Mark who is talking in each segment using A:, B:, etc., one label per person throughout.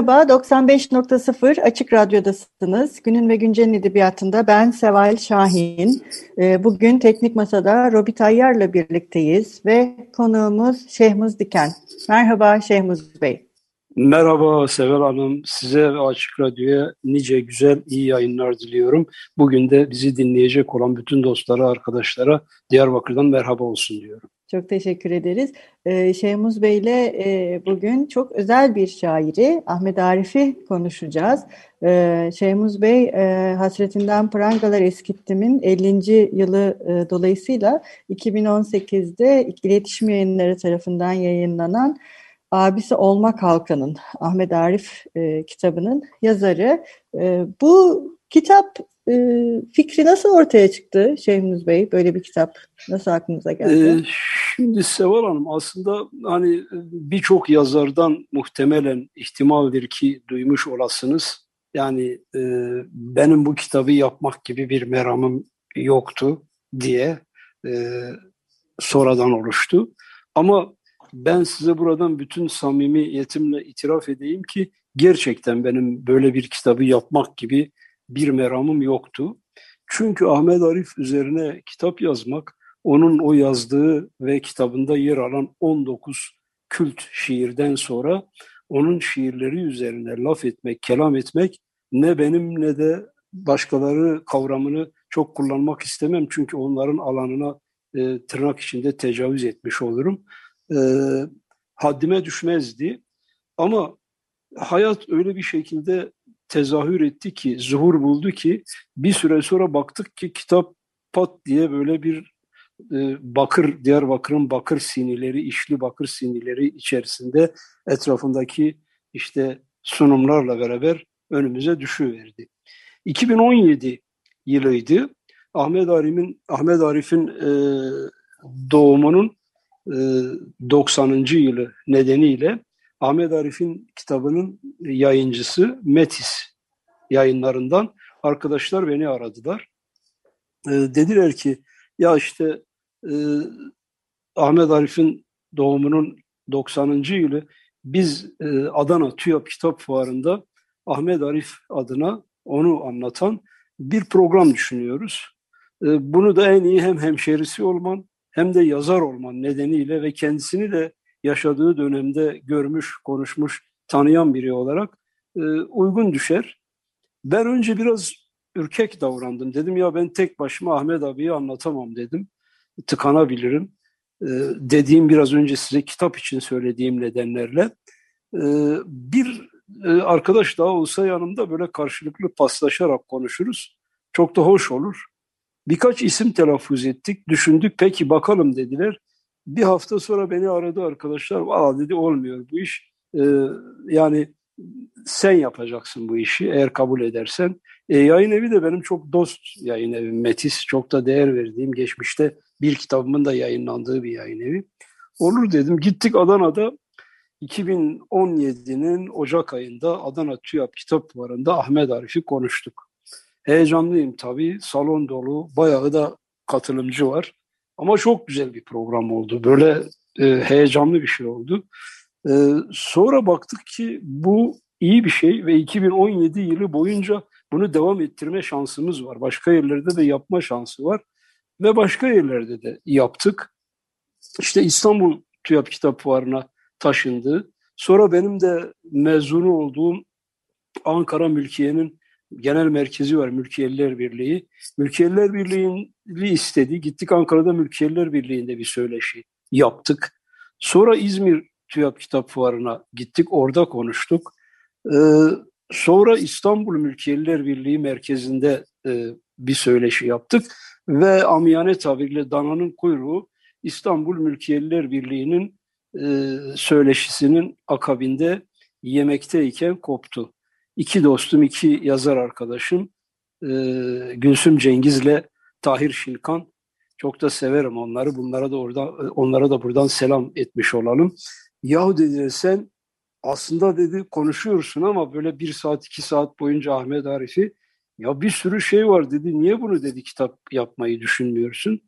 A: Merhaba, 95.0 Açık Radyo'dasınız. Günün ve Güncel'in edebiyatında ben Seval Şahin. Ee, bugün Teknik Masa'da Robi Tayyar'la birlikteyiz ve konuğumuz Şehmuz Diken. Merhaba Şehmuz Bey.
B: Merhaba Seval Hanım, size ve Açık Radyo'ya nice güzel, iyi yayınlar diliyorum. Bugün de bizi dinleyecek olan bütün dostlara, arkadaşlara Diyarbakır'dan merhaba olsun diyorum.
A: Çok teşekkür ederiz. Ee, Şeyhmuz Bey ile e, bugün çok özel bir şairi Ahmet Arif'i konuşacağız. Ee, Şeyhmuz Bey e, Hasretinden Prangalar Eskittim'in 50. yılı e, dolayısıyla 2018'de İletişim Yayınları tarafından yayınlanan Abisi Olmak Halkanın Ahmet Arif e, kitabının yazarı. E, bu kitap e, fikri nasıl ortaya çıktı Şeyhmuz Bey? Böyle bir kitap nasıl aklınıza geldi? Ee,
B: şimdi Seval Hanım aslında hani birçok yazardan muhtemelen ihtimaldir ki duymuş olasınız. Yani e, benim bu kitabı yapmak gibi bir meramım yoktu diye e, sonradan oluştu. Ama ben size buradan bütün samimiyetimle itiraf edeyim ki gerçekten benim böyle bir kitabı yapmak gibi bir meramım yoktu. Çünkü Ahmet Arif üzerine kitap yazmak, onun o yazdığı ve kitabında yer alan 19 kült şiirden sonra onun şiirleri üzerine laf etmek, kelam etmek ne benim ne de başkaları kavramını çok kullanmak istemem. Çünkü onların alanına e, tırnak içinde tecavüz etmiş olurum e, haddime düşmezdi. Ama hayat öyle bir şekilde tezahür etti ki, zuhur buldu ki bir süre sonra baktık ki kitap pat diye böyle bir e, bakır, Diyarbakır'ın bakır sinileri, işli bakır sinileri içerisinde etrafındaki işte sunumlarla beraber önümüze düşüverdi. 2017 yılıydı. Ahmet Arif'in Ahmet Arif'in e, doğumunun 90. E, yılı nedeniyle Ahmet Arif'in kitabının yayıncısı Metis yayınlarından arkadaşlar beni aradılar. E, dediler ki ya işte e, Ahmet Arif'in doğumunun 90. yılı biz Adana TÜYAP Kitap Fuarı'nda Ahmet Arif adına onu anlatan bir program düşünüyoruz. Bunu da en iyi hem hemşerisi olman hem de yazar olman nedeniyle ve kendisini de yaşadığı dönemde görmüş, konuşmuş, tanıyan biri olarak e, uygun düşer. Ben önce biraz ürkek davrandım. Dedim ya ben tek başıma Ahmet abiyi anlatamam dedim. Tıkanabilirim. E, dediğim biraz önce size kitap için söylediğim nedenlerle. E, bir e, arkadaş daha olsa yanımda böyle karşılıklı paslaşarak konuşuruz. Çok da hoş olur. Birkaç isim telaffuz ettik, düşündük, peki bakalım dediler. Bir hafta sonra beni aradı arkadaşlar, valla dedi olmuyor bu iş. Ee, yani sen yapacaksın bu işi eğer kabul edersen. E, yayın evi de benim çok dost yayın evim Metis. Çok da değer verdiğim geçmişte bir kitabımın da yayınlandığı bir yayın evi. Olur dedim. Gittik Adana'da 2017'nin Ocak ayında Adana TÜYAP Kitap Fuarı'nda Ahmet Arif'i konuştuk. Heyecanlıyım tabii. Salon dolu. Bayağı da katılımcı var. Ama çok güzel bir program oldu. Böyle e, heyecanlı bir şey oldu. E, sonra baktık ki bu iyi bir şey ve 2017 yılı boyunca bunu devam ettirme şansımız var. Başka yerlerde de yapma şansı var. Ve başka yerlerde de yaptık. İşte İstanbul TÜYAP Kitap Fuarı'na taşındı. Sonra benim de mezunu olduğum Ankara Mülkiye'nin genel merkezi var Mülkiyeliler Birliği. Mülkiyeliler Birliği'ni istedi. Gittik Ankara'da Mülkiyeliler Birliği'nde bir söyleşi yaptık. Sonra İzmir TÜYAP Kitap Fuarı'na gittik. Orada konuştuk. Ee, sonra İstanbul Mülkiyeliler Birliği merkezinde e, bir söyleşi yaptık. ve amiyane tabirle dananın kuyruğu İstanbul Mülkiyeliler Birliği'nin e, söyleşisinin akabinde yemekteyken koptu. İki dostum, iki yazar arkadaşım e, Gülsüm Cengiz'le Tahir Şilkan çok da severim onları. Bunlara da orada onlara da buradan selam etmiş olalım. Yahu dediler sen aslında dedi konuşuyorsun ama böyle bir saat iki saat boyunca Ahmet Arif'i ya bir sürü şey var dedi. Niye bunu dedi kitap yapmayı düşünmüyorsun?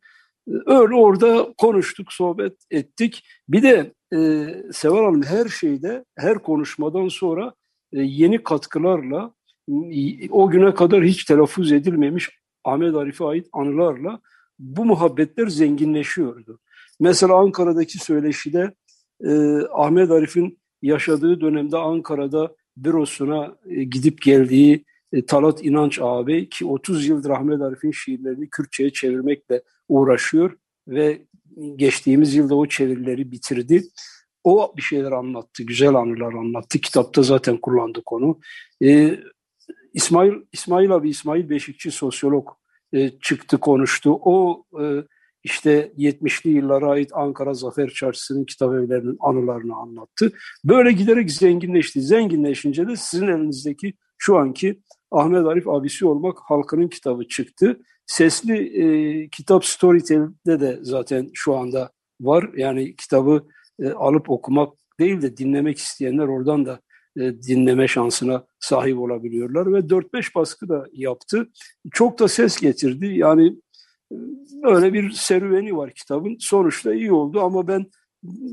B: Öyle orada konuştuk, sohbet ettik. Bir de e, Seval Hanım her şeyde, her konuşmadan sonra e, yeni katkılarla o güne kadar hiç telaffuz edilmemiş Ahmet Arif'e ait anılarla bu muhabbetler zenginleşiyordu. Mesela Ankara'daki söyleşide e, Ahmet Arif'in yaşadığı dönemde Ankara'da bürosuna e, gidip geldiği e, Talat İnanç ağabey ki 30 yıldır Ahmet Arif'in şiirlerini Kürtçe'ye çevirmekle uğraşıyor ve geçtiğimiz yılda o çevirileri bitirdi. O bir şeyler anlattı, güzel anılar anlattı. Kitapta zaten kullandık onu. Ee, İsmail İsmail abi İsmail Beşikçi sosyolog e, çıktı konuştu. O e, işte 70'li yıllara ait Ankara Zafer Çarşısı'nın kitap evlerinin anılarını anlattı. Böyle giderek zenginleşti. Zenginleşince de sizin elinizdeki şu anki Ahmet Arif abisi olmak halkının kitabı çıktı. Sesli e, kitap Storytel'de de zaten şu anda var. Yani kitabı e, alıp okumak değil de dinlemek isteyenler oradan da e, dinleme şansına sahip olabiliyorlar ve 4-5 baskı da yaptı. Çok da ses getirdi. Yani e, öyle bir serüveni var kitabın. Sonuçta iyi oldu ama ben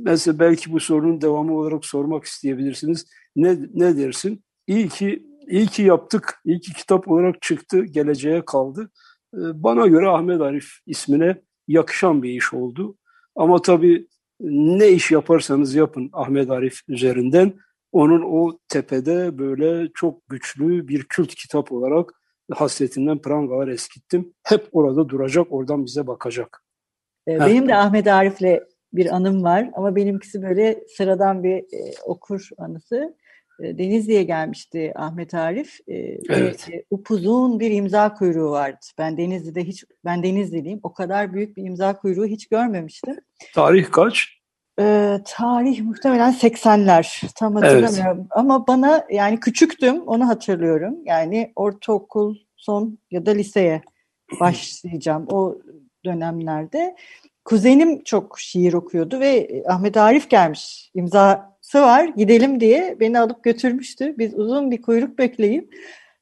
B: mesela belki bu sorunun devamı olarak sormak isteyebilirsiniz. Ne, ne dersin? İyi ki iyi ki yaptık. İyi ki kitap olarak çıktı. Geleceğe kaldı. Bana göre Ahmet Arif ismine yakışan bir iş oldu. Ama tabii ne iş yaparsanız yapın Ahmet Arif üzerinden onun o tepede böyle çok güçlü bir kült kitap olarak hasretinden prangalar eskittim. Hep orada duracak, oradan bize bakacak.
A: Ee, benim de Ahmet Arif'le bir anım var ama benimkisi böyle sıradan bir e, okur anısı. E, Denizli'ye gelmişti Ahmet Arif. E, evet. Ve, e, upuzun bir imza kuyruğu vardı. Ben Denizli'de hiç, ben Denizli'liyim. O kadar büyük bir imza kuyruğu hiç görmemiştim.
B: Tarih kaç?
A: e, tarih muhtemelen 80'ler tam hatırlamıyorum evet. ama bana yani küçüktüm onu hatırlıyorum yani ortaokul son ya da liseye başlayacağım o dönemlerde kuzenim çok şiir okuyordu ve Ahmet Arif gelmiş imzası var gidelim diye beni alıp götürmüştü biz uzun bir kuyruk bekleyip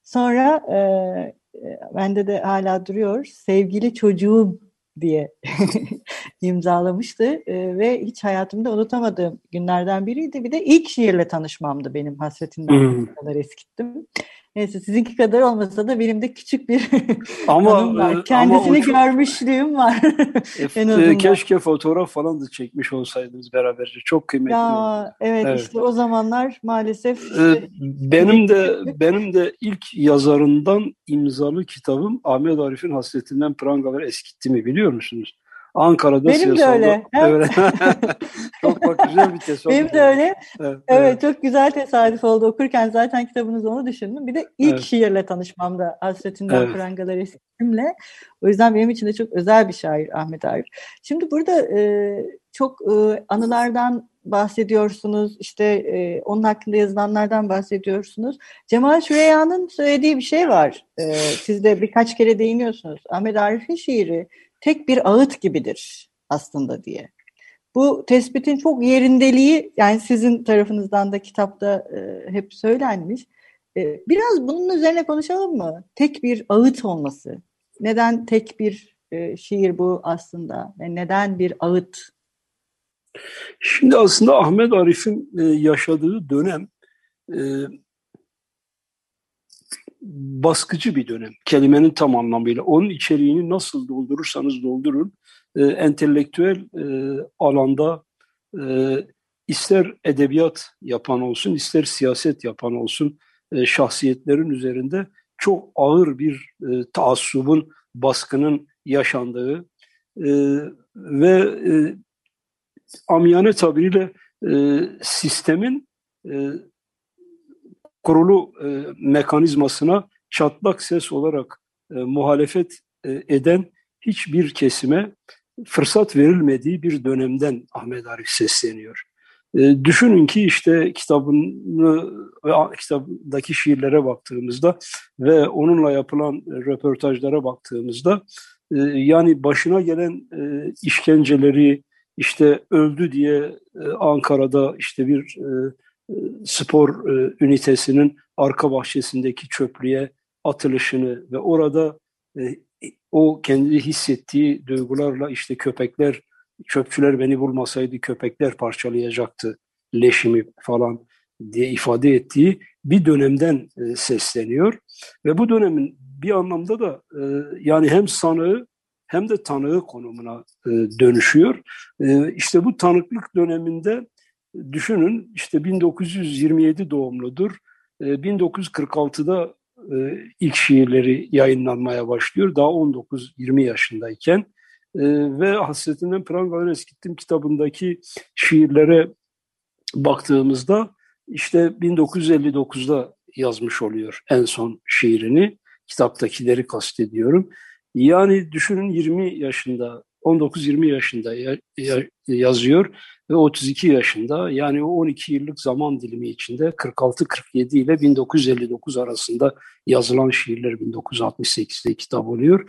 A: sonra e, bende de hala duruyor sevgili çocuğum diye imzalamıştı e, ve hiç hayatımda unutamadığım günlerden biriydi. Bir de ilk şiirle tanışmamdı benim hasretinden hmm. kadar eskittim. Neyse sizinki kadar olmasa da benim de küçük bir ama, var. E, Kendisini ama çok... görmüşlüğüm var.
B: en azından. Keşke fotoğraf falan da çekmiş olsaydınız beraberce. Çok kıymetli.
A: Ya evet, evet işte o zamanlar maalesef işte,
B: ee, benim de benim de ilk yazarından imzalı kitabım Ahmet Arif'in Hasretinden Prangalar Eskitti mi biliyor musunuz? Ankara'da
A: Benim de öyle.
B: Çok bak güzel bir tesadüf.
A: Benim de öyle. Evet, evet, çok güzel tesadüf oldu. Okurken zaten kitabınızı onu düşündüm. Bir de ilk evet. şiirle tanışmamda Hasretinden evet. Prangalar Eskim'le. O yüzden benim için de çok özel bir şair Ahmet Arif. Şimdi burada e, çok e, anılardan bahsediyorsunuz. İşte e, onun hakkında yazılanlardan bahsediyorsunuz. Cemal Süreyya'nın söylediği bir şey var. E, siz de birkaç kere değiniyorsunuz. Ahmet Arif'in şiiri tek bir ağıt gibidir aslında diye. Bu tespitin çok yerindeliği yani sizin tarafınızdan da kitapta e, hep söylenmiş. E, biraz bunun üzerine konuşalım mı? Tek bir ağıt olması. Neden tek bir e, şiir bu aslında? Yani neden bir ağıt?
B: Şimdi aslında Ahmet Arif'in e, yaşadığı dönem e, baskıcı bir dönem. Kelimenin tam anlamıyla. Onun içeriğini nasıl doldurursanız doldurun. E, entelektüel e, alanda e, ister edebiyat yapan olsun, ister siyaset yapan olsun e, şahsiyetlerin üzerinde çok ağır bir e, taassubun, baskının yaşandığı e, ve e, amiyane tabiriyle e, sistemin e, kurulu e, mekanizmasına çatlak ses olarak e, muhalefet e, eden hiçbir kesime fırsat verilmediği bir dönemden Ahmet Arif sesleniyor. E, düşünün ki işte kitabını kitaptaki şiirlere baktığımızda ve onunla yapılan röportajlara baktığımızda e, yani başına gelen e, işkenceleri işte öldü diye e, Ankara'da işte bir e, e spor e, ünitesinin arka bahçesindeki çöplüğe atılışını ve orada e, o kendi hissettiği duygularla işte köpekler çöpçüler beni bulmasaydı köpekler parçalayacaktı leşimi falan diye ifade ettiği bir dönemden e, sesleniyor. Ve bu dönemin bir anlamda da yani hem sanığı hem de tanığı konumuna dönüşüyor. İşte bu tanıklık döneminde düşünün işte 1927 doğumludur. E, 1946'da e, ilk şiirleri yayınlanmaya başlıyor. Daha 19-20 yaşındayken e, ve Hasretinden Prangalar Eskittim kitabındaki şiirlere baktığımızda işte 1959'da yazmış oluyor en son şiirini. Kitaptakileri kastediyorum. Yani düşünün 20 yaşında, 19-20 yaşında yazıyor ve 32 yaşında yani o 12 yıllık zaman dilimi içinde 46-47 ile 1959 arasında yazılan şiirler 1968'de kitap oluyor.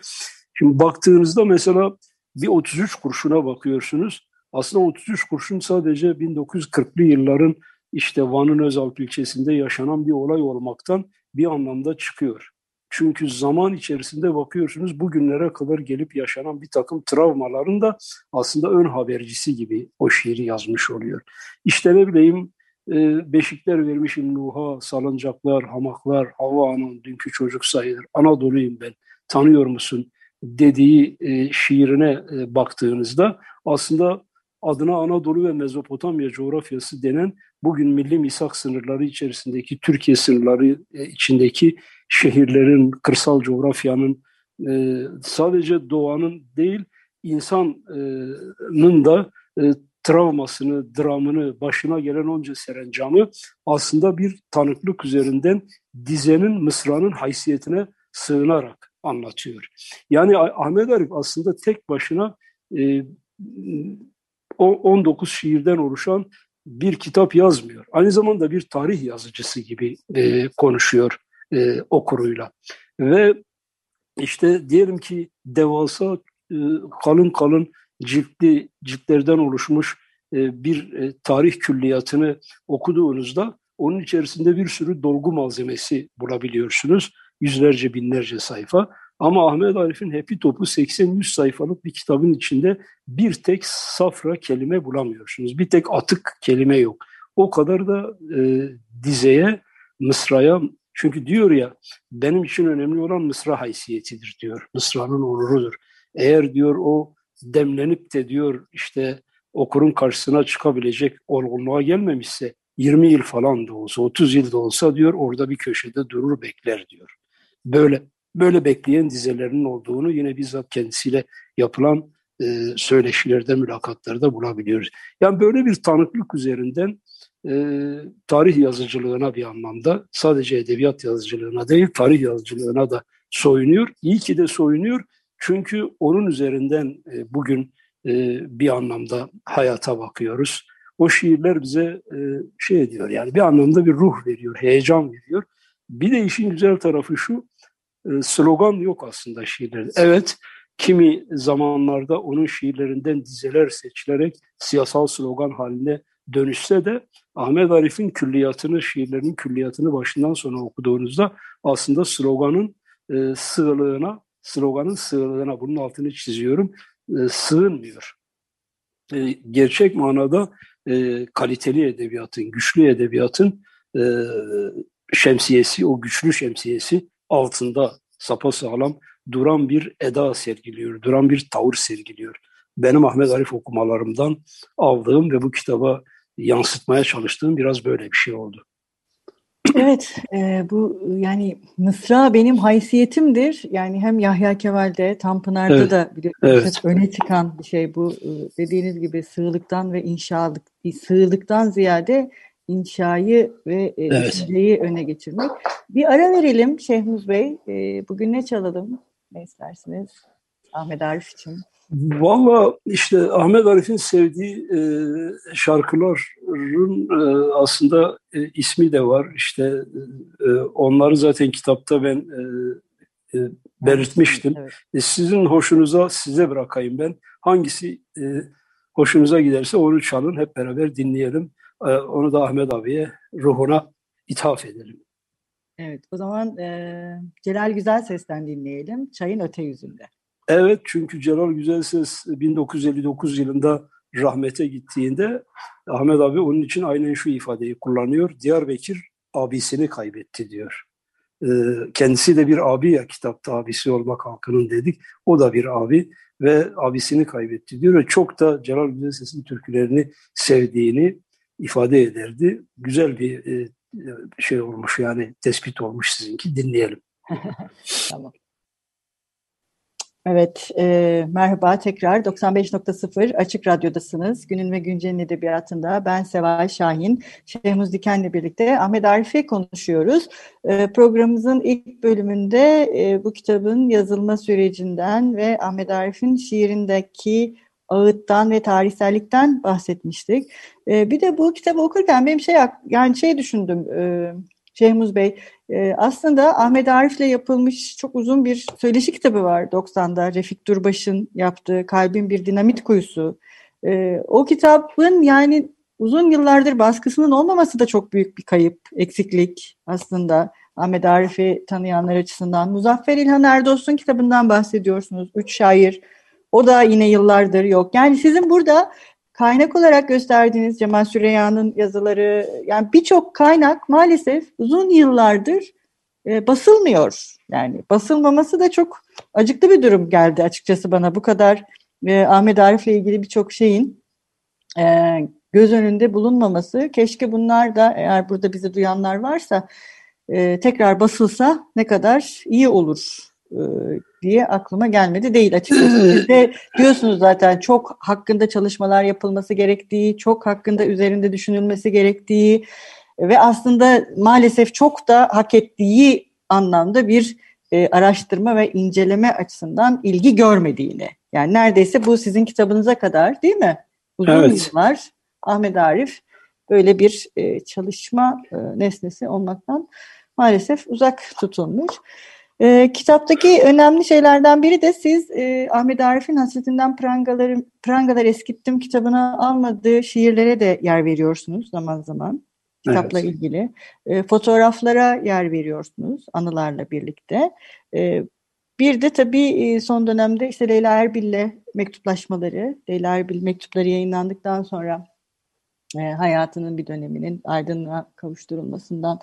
B: Şimdi baktığınızda mesela bir 33 kurşuna bakıyorsunuz. Aslında 33 kurşun sadece 1940'lı yılların işte Van'ın Özalp ilçesinde yaşanan bir olay olmaktan bir anlamda çıkıyor. Çünkü zaman içerisinde bakıyorsunuz bugünlere kadar gelip yaşanan bir takım travmaların da aslında ön habercisi gibi o şiiri yazmış oluyor. İşte ne bileyim e, beşikler vermişim Nuh'a, salıncaklar, hamaklar, Havva Ana'nın dünkü çocuk sayılır, Anadolu'yum ben, tanıyor musun dediği e, şiirine e, baktığınızda aslında adına Anadolu ve Mezopotamya coğrafyası denen bugün milli misak sınırları içerisindeki Türkiye sınırları içindeki şehirlerin, kırsal coğrafyanın e, sadece doğanın değil insanın da e, travmasını, dramını, başına gelen onca serencamı aslında bir tanıklık üzerinden dizenin, mısranın haysiyetine sığınarak anlatıyor. Yani Ahmet Arif aslında tek başına e, 19 şiirden oluşan bir kitap yazmıyor. Aynı zamanda bir tarih yazıcısı gibi e, konuşuyor e, okuruyla. Ve işte diyelim ki devasa e, kalın kalın ciltli ciltlerden oluşmuş e, bir e, tarih külliyatını okuduğunuzda onun içerisinde bir sürü dolgu malzemesi bulabiliyorsunuz. Yüzlerce binlerce sayfa. Ama Ahmet Arif'in hepi topu 80-100 sayfalık bir kitabın içinde bir tek safra kelime bulamıyorsunuz. Bir tek atık kelime yok. O kadar da e, dizeye, mısraya çünkü diyor ya benim için önemli olan mısra haysiyetidir diyor. Mısranın onurudur. Eğer diyor o demlenip de diyor işte okurun karşısına çıkabilecek olgunluğa gelmemişse 20 yıl falan da olsa 30 yıl da olsa diyor orada bir köşede durur bekler diyor. Böyle böyle bekleyen dizelerinin olduğunu yine bizzat kendisiyle yapılan e, söyleşilerde, mülakatlarda bulabiliyoruz. Yani böyle bir tanıklık üzerinden e, tarih yazıcılığına bir anlamda sadece edebiyat yazıcılığına değil tarih yazıcılığına da soyunuyor. İyi ki de soyunuyor çünkü onun üzerinden e, bugün e, bir anlamda hayata bakıyoruz. O şiirler bize e, şey ediyor yani bir anlamda bir ruh veriyor, heyecan veriyor. Bir de işin güzel tarafı şu, slogan yok aslında şiirlerde. Evet, kimi zamanlarda onun şiirlerinden dizeler seçilerek siyasal slogan haline dönüşse de Ahmet Arif'in külliyatını, şiirlerinin külliyatını başından sona okuduğunuzda aslında sloganın e, sığlığına, sloganın sığlığına, bunun altını çiziyorum, e, sığınmıyor. E, gerçek manada e, kaliteli edebiyatın, güçlü edebiyatın e, şemsiyesi, o güçlü şemsiyesi altında sapasağlam duran bir eda sergiliyor, duran bir tavır sergiliyor. Benim Ahmet Arif okumalarımdan aldığım ve bu kitaba yansıtmaya çalıştığım biraz böyle bir şey oldu.
A: Evet, e, bu yani Mısra benim haysiyetimdir. Yani hem Yahya Kemal'de, Tanpınar'da evet, da biliyorsunuz evet. öne çıkan bir şey bu. E, dediğiniz gibi sığlıktan ve inşalık, sığlıktan ziyade inşayı ve e, evet. öne geçirmek. Bir ara verelim Şehmuz Bey. E, bugün ne çalalım? Ne istersiniz? Ahmet Arif için?
B: Valla işte Ahmet Arif'in sevdiği e, şarkıların e, aslında e, ismi de var. İşte e, onları zaten kitapta ben e, e, belirtmiştim. Evet. E, sizin hoşunuza size bırakayım ben. Hangisi e, hoşunuza giderse onu çalın hep beraber dinleyelim. E, onu da Ahmet abiye ruhuna ithaf edelim.
A: Evet o zaman e, Celal Güzel Ses'ten dinleyelim. Çayın Öte Yüzünde.
B: Evet çünkü Celal Güzelses 1959 yılında rahmete gittiğinde Ahmet abi onun için aynen şu ifadeyi kullanıyor. Diyarbakır abisini kaybetti diyor. Ee, kendisi de bir abi ya kitapta abisi olmak halkının dedik. O da bir abi ve abisini kaybetti diyor ve çok da Celal Güzelses'in türkülerini sevdiğini ifade ederdi. Güzel bir e, şey olmuş yani tespit olmuş sizinki dinleyelim.
A: tamam. Evet, e, merhaba tekrar 95.0 Açık Radyo'dasınız. Günün ve Güncel'in edebiyatında ben Seval Şahin, Şehmuz Diken'le birlikte Ahmet Arif'i konuşuyoruz. E, programımızın ilk bölümünde e, bu kitabın yazılma sürecinden ve Ahmet Arif'in şiirindeki ağıttan ve tarihsellikten bahsetmiştik. E, bir de bu kitabı okurken benim şey yani şey düşündüm, e, Şehmuz Bey, e, aslında Ahmet Arif'le yapılmış çok uzun bir söyleşi kitabı var 90'da. Refik Durbaş'ın yaptığı Kalbin Bir Dinamit Kuyusu. E, o kitabın yani uzun yıllardır baskısının olmaması da çok büyük bir kayıp, eksiklik aslında. Ahmet Arif'i tanıyanlar açısından. Muzaffer İlhan Erdos'un kitabından bahsediyorsunuz. Üç şair. O da yine yıllardır yok. Yani sizin burada kaynak olarak gösterdiğiniz Cemal Süreyya'nın yazıları, yani birçok kaynak maalesef uzun yıllardır e, basılmıyor. Yani basılmaması da çok acıklı bir durum geldi açıkçası bana. Bu kadar e, Ahmet Arif'le ilgili birçok şeyin e, göz önünde bulunmaması. Keşke bunlar da eğer burada bizi duyanlar varsa e, tekrar basılsa ne kadar iyi olur e, diye aklıma gelmedi değil açıkçası. Siz de diyorsunuz zaten çok hakkında çalışmalar yapılması gerektiği, çok hakkında üzerinde düşünülmesi gerektiği ve aslında maalesef çok da hak ettiği anlamda bir e, araştırma ve inceleme açısından ilgi görmediğini. Yani neredeyse bu sizin kitabınıza kadar değil mi? Uzun evet. yıllar Ahmet Arif böyle bir e, çalışma e, nesnesi olmaktan maalesef uzak tutulmuş. E, kitaptaki önemli şeylerden biri de siz e, Ahmet Arif'in Hasretinden Prangaları, Prangalar Eskittim kitabına almadığı şiirlere de yer veriyorsunuz zaman zaman. Kitapla evet. ilgili. E, fotoğraflara yer veriyorsunuz anılarla birlikte. E, bir de tabii e, son dönemde işte Leyla Erbil'le mektuplaşmaları, Leyla Erbil mektupları yayınlandıktan sonra e, hayatının bir döneminin aydınlığa kavuşturulmasından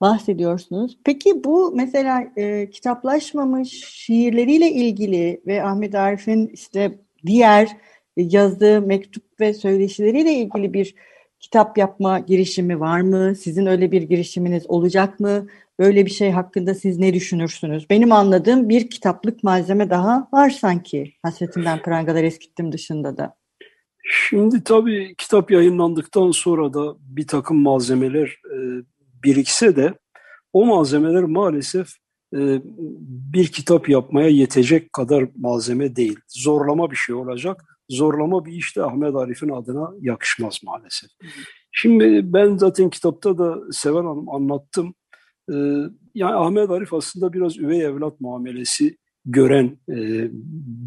A: bahsediyorsunuz. Peki bu mesela e, kitaplaşmamış şiirleriyle ilgili ve Ahmet Arif'in işte diğer yazdığı mektup ve söyleşileriyle ilgili bir kitap yapma girişimi var mı? Sizin öyle bir girişiminiz olacak mı? Böyle bir şey hakkında siz ne düşünürsünüz? Benim anladığım bir kitaplık malzeme daha var sanki. Hasretinden prangalar eskittim dışında da.
B: Şimdi tabii kitap yayınlandıktan sonra da bir takım malzemeler e, birikse de o malzemeler maalesef e, bir kitap yapmaya yetecek kadar malzeme değil. Zorlama bir şey olacak. Zorlama bir işte Ahmet Arif'in adına yakışmaz maalesef. Şimdi ben zaten kitapta da Seven Hanım anlattım. Ee, yani Ahmet Arif aslında biraz üvey evlat muamelesi gören e,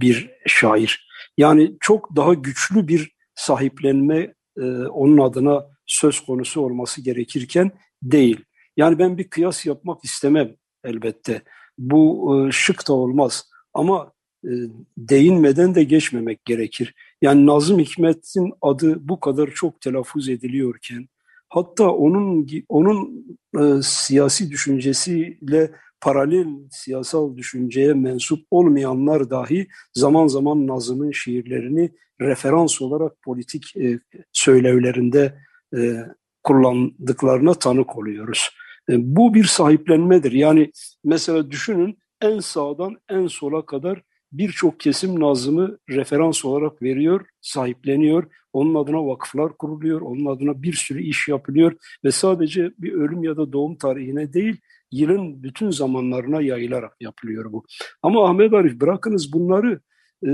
B: bir şair. Yani çok daha güçlü bir sahiplenme e, onun adına söz konusu olması gerekirken değil. Yani ben bir kıyas yapmak istemem elbette. Bu e, şık da olmaz. Ama e, değinmeden de geçmemek gerekir. Yani Nazım Hikmet'in adı bu kadar çok telaffuz ediliyorken, hatta onun onun e, siyasi düşüncesiyle paralel siyasal düşünceye mensup olmayanlar dahi zaman zaman Nazım'ın şiirlerini referans olarak politik e, söylevlerinde e, kullandıklarına tanık oluyoruz. E, bu bir sahiplenmedir. Yani mesela düşünün en sağdan en sola kadar birçok kesim Nazım'ı referans olarak veriyor, sahipleniyor. Onun adına vakıflar kuruluyor, onun adına bir sürü iş yapılıyor ve sadece bir ölüm ya da doğum tarihine değil, yılın bütün zamanlarına yayılarak yapılıyor bu. Ama Ahmet Arif bırakınız bunları e,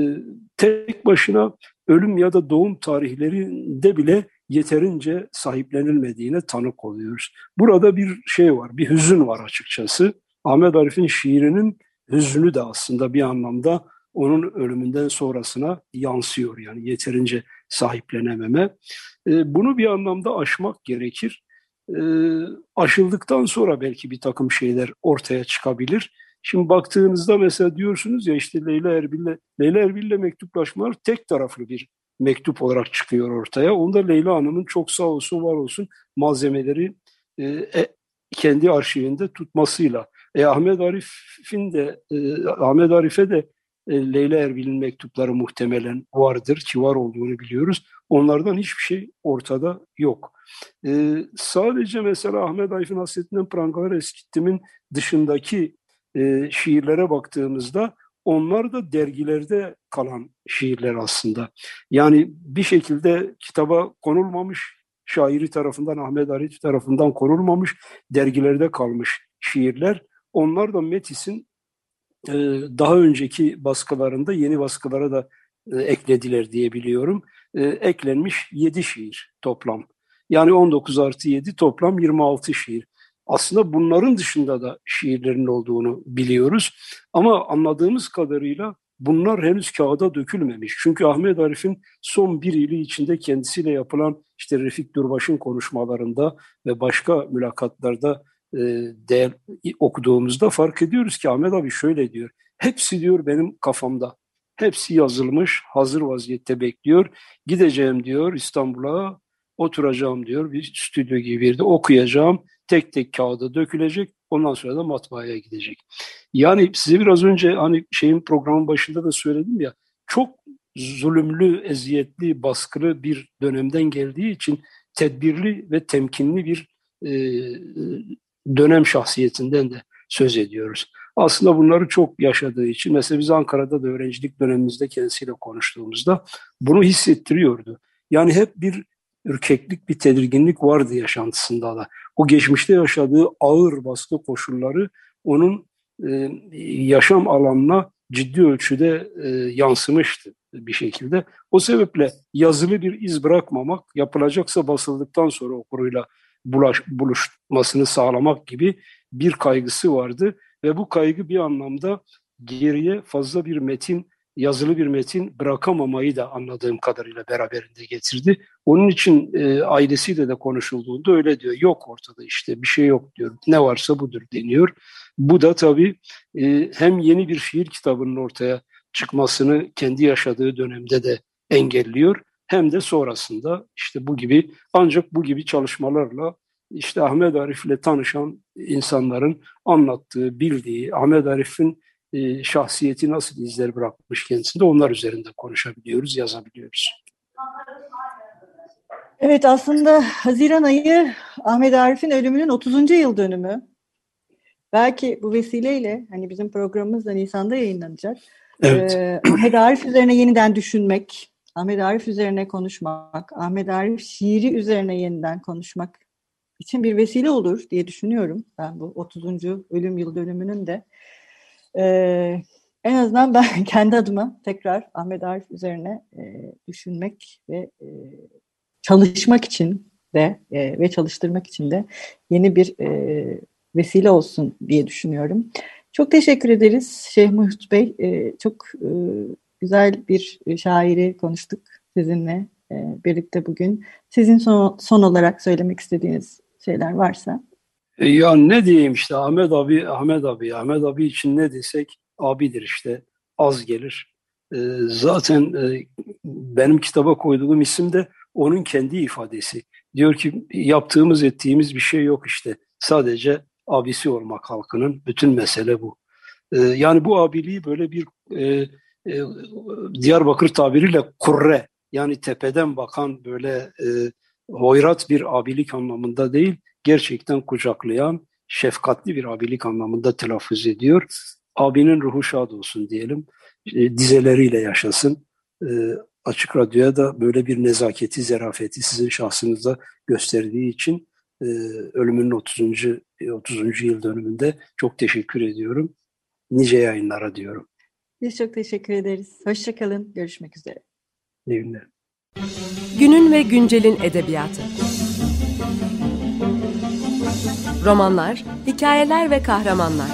B: tek başına ölüm ya da doğum tarihlerinde bile yeterince sahiplenilmediğine tanık oluyoruz. Burada bir şey var, bir hüzün var açıkçası. Ahmet Arif'in şiirinin hüznü de aslında bir anlamda onun ölümünden sonrasına yansıyor yani yeterince sahiplenememe. E, bunu bir anlamda aşmak gerekir. E, aşıldıktan sonra belki bir takım şeyler ortaya çıkabilir. Şimdi baktığınızda mesela diyorsunuz ya işte Leyla Erbil'le Leyla Erbil'le mektuplaşmalar tek taraflı bir mektup olarak çıkıyor ortaya. Onda Leyla Hanım'ın çok sağ olsun var olsun malzemeleri e, e, kendi arşivinde tutmasıyla. E, Ahmet Arif'in de e, Ahmet Arif'e de e, Leyla Erbil'in mektupları muhtemelen vardır ki var olduğunu biliyoruz. Onlardan hiçbir şey ortada yok. E, sadece mesela Ahmet Arif'in Hasretinden Prangalar Eskittim'in dışındaki e, şiirlere baktığımızda onlar da dergilerde kalan şiirler aslında. Yani bir şekilde kitaba konulmamış, şairi tarafından, Ahmet Arif tarafından konulmamış, dergilerde kalmış şiirler. Onlar da Metis'in e, daha önceki baskılarında yeni baskılara da e, eklediler diye biliyorum. E, eklenmiş 7 şiir toplam. Yani 19 artı 7 toplam 26 şiir. Aslında bunların dışında da şiirlerin olduğunu biliyoruz. Ama anladığımız kadarıyla bunlar henüz kağıda dökülmemiş. Çünkü Ahmet Arif'in son bir yılı içinde kendisiyle yapılan işte Refik Durbaş'ın konuşmalarında ve başka mülakatlarda e, değer, okuduğumuzda fark ediyoruz ki Ahmet abi şöyle diyor. Hepsi diyor benim kafamda. Hepsi yazılmış, hazır vaziyette bekliyor. Gideceğim diyor İstanbul'a, oturacağım diyor bir stüdyo gibi bir yerde okuyacağım. Tek tek kağıda dökülecek. Ondan sonra da matbaaya gidecek. Yani size biraz önce hani şeyin programın başında da söyledim ya çok zulümlü, eziyetli, baskılı bir dönemden geldiği için tedbirli ve temkinli bir e, dönem şahsiyetinden de söz ediyoruz. Aslında bunları çok yaşadığı için mesela biz Ankara'da da öğrencilik dönemimizde kendisiyle konuştuğumuzda bunu hissettiriyordu. Yani hep bir ürkeklik, bir tedirginlik vardı yaşantısında da. O geçmişte yaşadığı ağır baskı koşulları onun e, yaşam alanına ciddi ölçüde e, yansımıştı bir şekilde. O sebeple yazılı bir iz bırakmamak, yapılacaksa basıldıktan sonra okuruyla bulaş, buluşmasını sağlamak gibi bir kaygısı vardı ve bu kaygı bir anlamda geriye fazla bir metin, yazılı bir metin bırakamamayı da anladığım kadarıyla beraberinde getirdi. Onun için e, ailesiyle de konuşulduğunda öyle diyor. Yok ortada işte bir şey yok diyor. Ne varsa budur deniyor. Bu da tabii e, hem yeni bir şiir kitabının ortaya çıkmasını kendi yaşadığı dönemde de engelliyor hem de sonrasında işte bu gibi ancak bu gibi çalışmalarla işte Ahmet Arif ile tanışan insanların anlattığı, bildiği, Ahmet Arif'in e, şahsiyeti nasıl izler bırakmış kendisinde onlar üzerinde konuşabiliyoruz, yazabiliyoruz.
A: Evet aslında Haziran ayı Ahmet Arif'in ölümünün 30. yıl dönümü. Belki bu vesileyle hani bizim programımız da Nisan'da yayınlanacak. Evet. Ee, Ahmet Arif üzerine yeniden düşünmek, Ahmet Arif üzerine konuşmak, Ahmet Arif şiiri üzerine yeniden konuşmak için bir vesile olur diye düşünüyorum. Ben bu 30. ölüm yıl dönümünün de. Ee, en azından ben kendi adıma tekrar Ahmet Arif üzerine e, düşünmek ve e, çalışmak için de e, ve çalıştırmak için de yeni bir e, vesile olsun diye düşünüyorum. Çok teşekkür ederiz Şeyh Muhit Bey. E, çok e, güzel bir e, şairi konuştuk sizinle e, birlikte bugün. Sizin son, son olarak söylemek istediğiniz şeyler varsa.
B: E, ya ne diyeyim işte Ahmet abi, Ahmet abi, Ahmet abi için ne desek abidir işte az gelir. Zaten benim kitaba koyduğum isim de onun kendi ifadesi. Diyor ki yaptığımız ettiğimiz bir şey yok işte. Sadece abisi olmak halkının bütün mesele bu. Yani bu abiliği böyle bir e, Diyarbakır tabiriyle kurre yani tepeden bakan böyle e, hoyrat bir abilik anlamında değil, gerçekten kucaklayan, şefkatli bir abilik anlamında telaffuz ediyor. Abinin ruhu şad olsun diyelim, e, dizeleriyle yaşasın. E, açık Radyo'ya da böyle bir nezaketi, zerafeti sizin şahsınızda gösterdiği için e, ölümünün 30. 30. yıl dönümünde çok teşekkür ediyorum. Nice yayınlara diyorum.
A: Biz çok teşekkür ederiz. Hoşçakalın. Görüşmek üzere.
B: İyi günler.
C: Günün ve güncelin edebiyatı. Romanlar, hikayeler ve kahramanlar.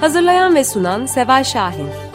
C: Hazırlayan ve sunan Seval Şahin.